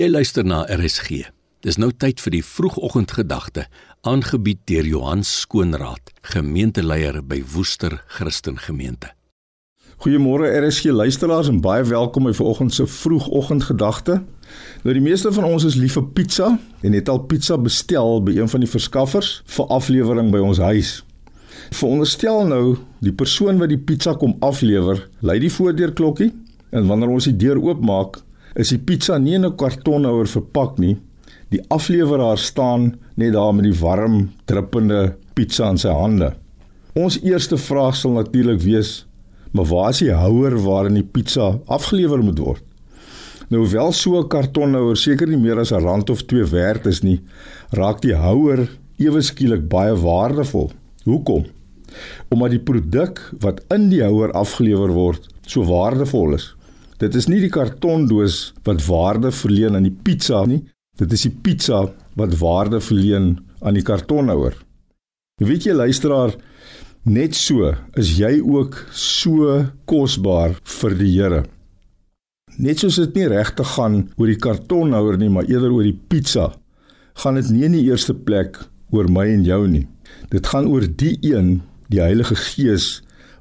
Jy luister na RSG. Dis nou tyd vir die vroegoggendgedagte, aangebied deur Johan Skoonraad, gemeenteleier by Woester Christen Gemeente. Goeiemôre RSG luisteraars en baie welkom by vanoggend se vroegoggendgedagte. Nou die meeste van ons is lief vir pizza en het al pizza bestel by een van die verskaffers vir aflewering by ons huis. Veronderstel nou die persoon wat die pizza kom aflewer, lei die voordeurklokkie en wanneer ons die deur oopmaak, is die pizza nie in 'n kartonhouer verpak nie. Die afleweraar staan net daar met die warm, druppende pizza in sy hande. Ons eerste vraag sal natuurlik wees: "Maar waar is die houer waarin die pizza afgelewer moet word?" Nou wel so 'n kartonhouer seker nie meer as 'n rand of 2 werd is nie, raak die houer ewe skielik baie waardevol. Hoekom? Omdat die produk wat in die houer afgelewer word so waardevol is. Dit is nie die kartondoos wat waarde verleen aan die pizza nie. Dit is die pizza wat waarde verleen aan die kartonhouer. Weet jy luisteraar, net so is jy ook so kosbaar vir die Here. Net soos dit nie regtig gaan oor die kartonhouer nie, maar eerder oor die pizza, gaan dit nie in die eerste plek oor my en jou nie. Dit gaan oor die een, die Heilige Gees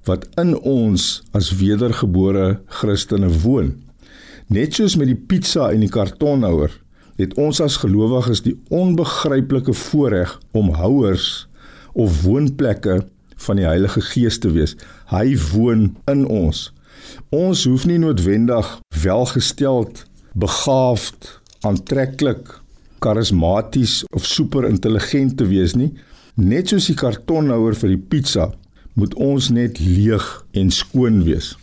wat in ons as wedergebore Christene woon. Net soos met die pizza en die kartonhouer, het ons as gelowiges die onbegryplike voorreg om houers of woonplekke van die Heilige Gees te wees. Hy woon in ons. Ons hoef nie noodwendig welgesteld, begaafd, aantreklik, karismaties of super intelligent te wees nie. Net soos die kartonhouer vir die pizza moet ons net leeg en skoon wees.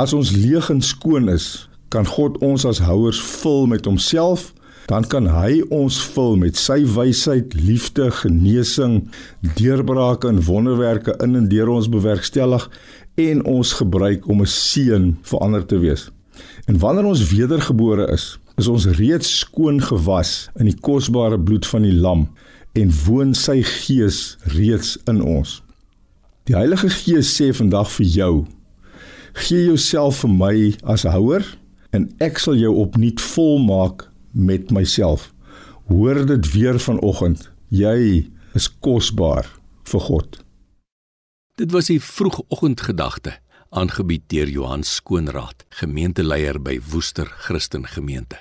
As ons leeg en skoon is, kan God ons as houers vul met homself, dan kan hy ons vul met sy wysheid, liefde, genesing, deurbrake en wonderwerke in en deur ons bewerkstellig en ons gebruik om 'n seën vir ander te wees. En wanneer ons wedergebore is, is ons reeds skoon gewas in die kosbare bloed van die lam en woon sy gees reeds in ons. Die Heilige Gees sê vandag vir jou: Gee jouself vir my as houer en ek sal jou opnuut volmaak met myself. Hoor dit weer vanoggend. Jy is kosbaar vir God. Dit was die vroegoggendgedagte aangebied deur Johan Skoonraad, gemeenteleier by Woester Christen Gemeente.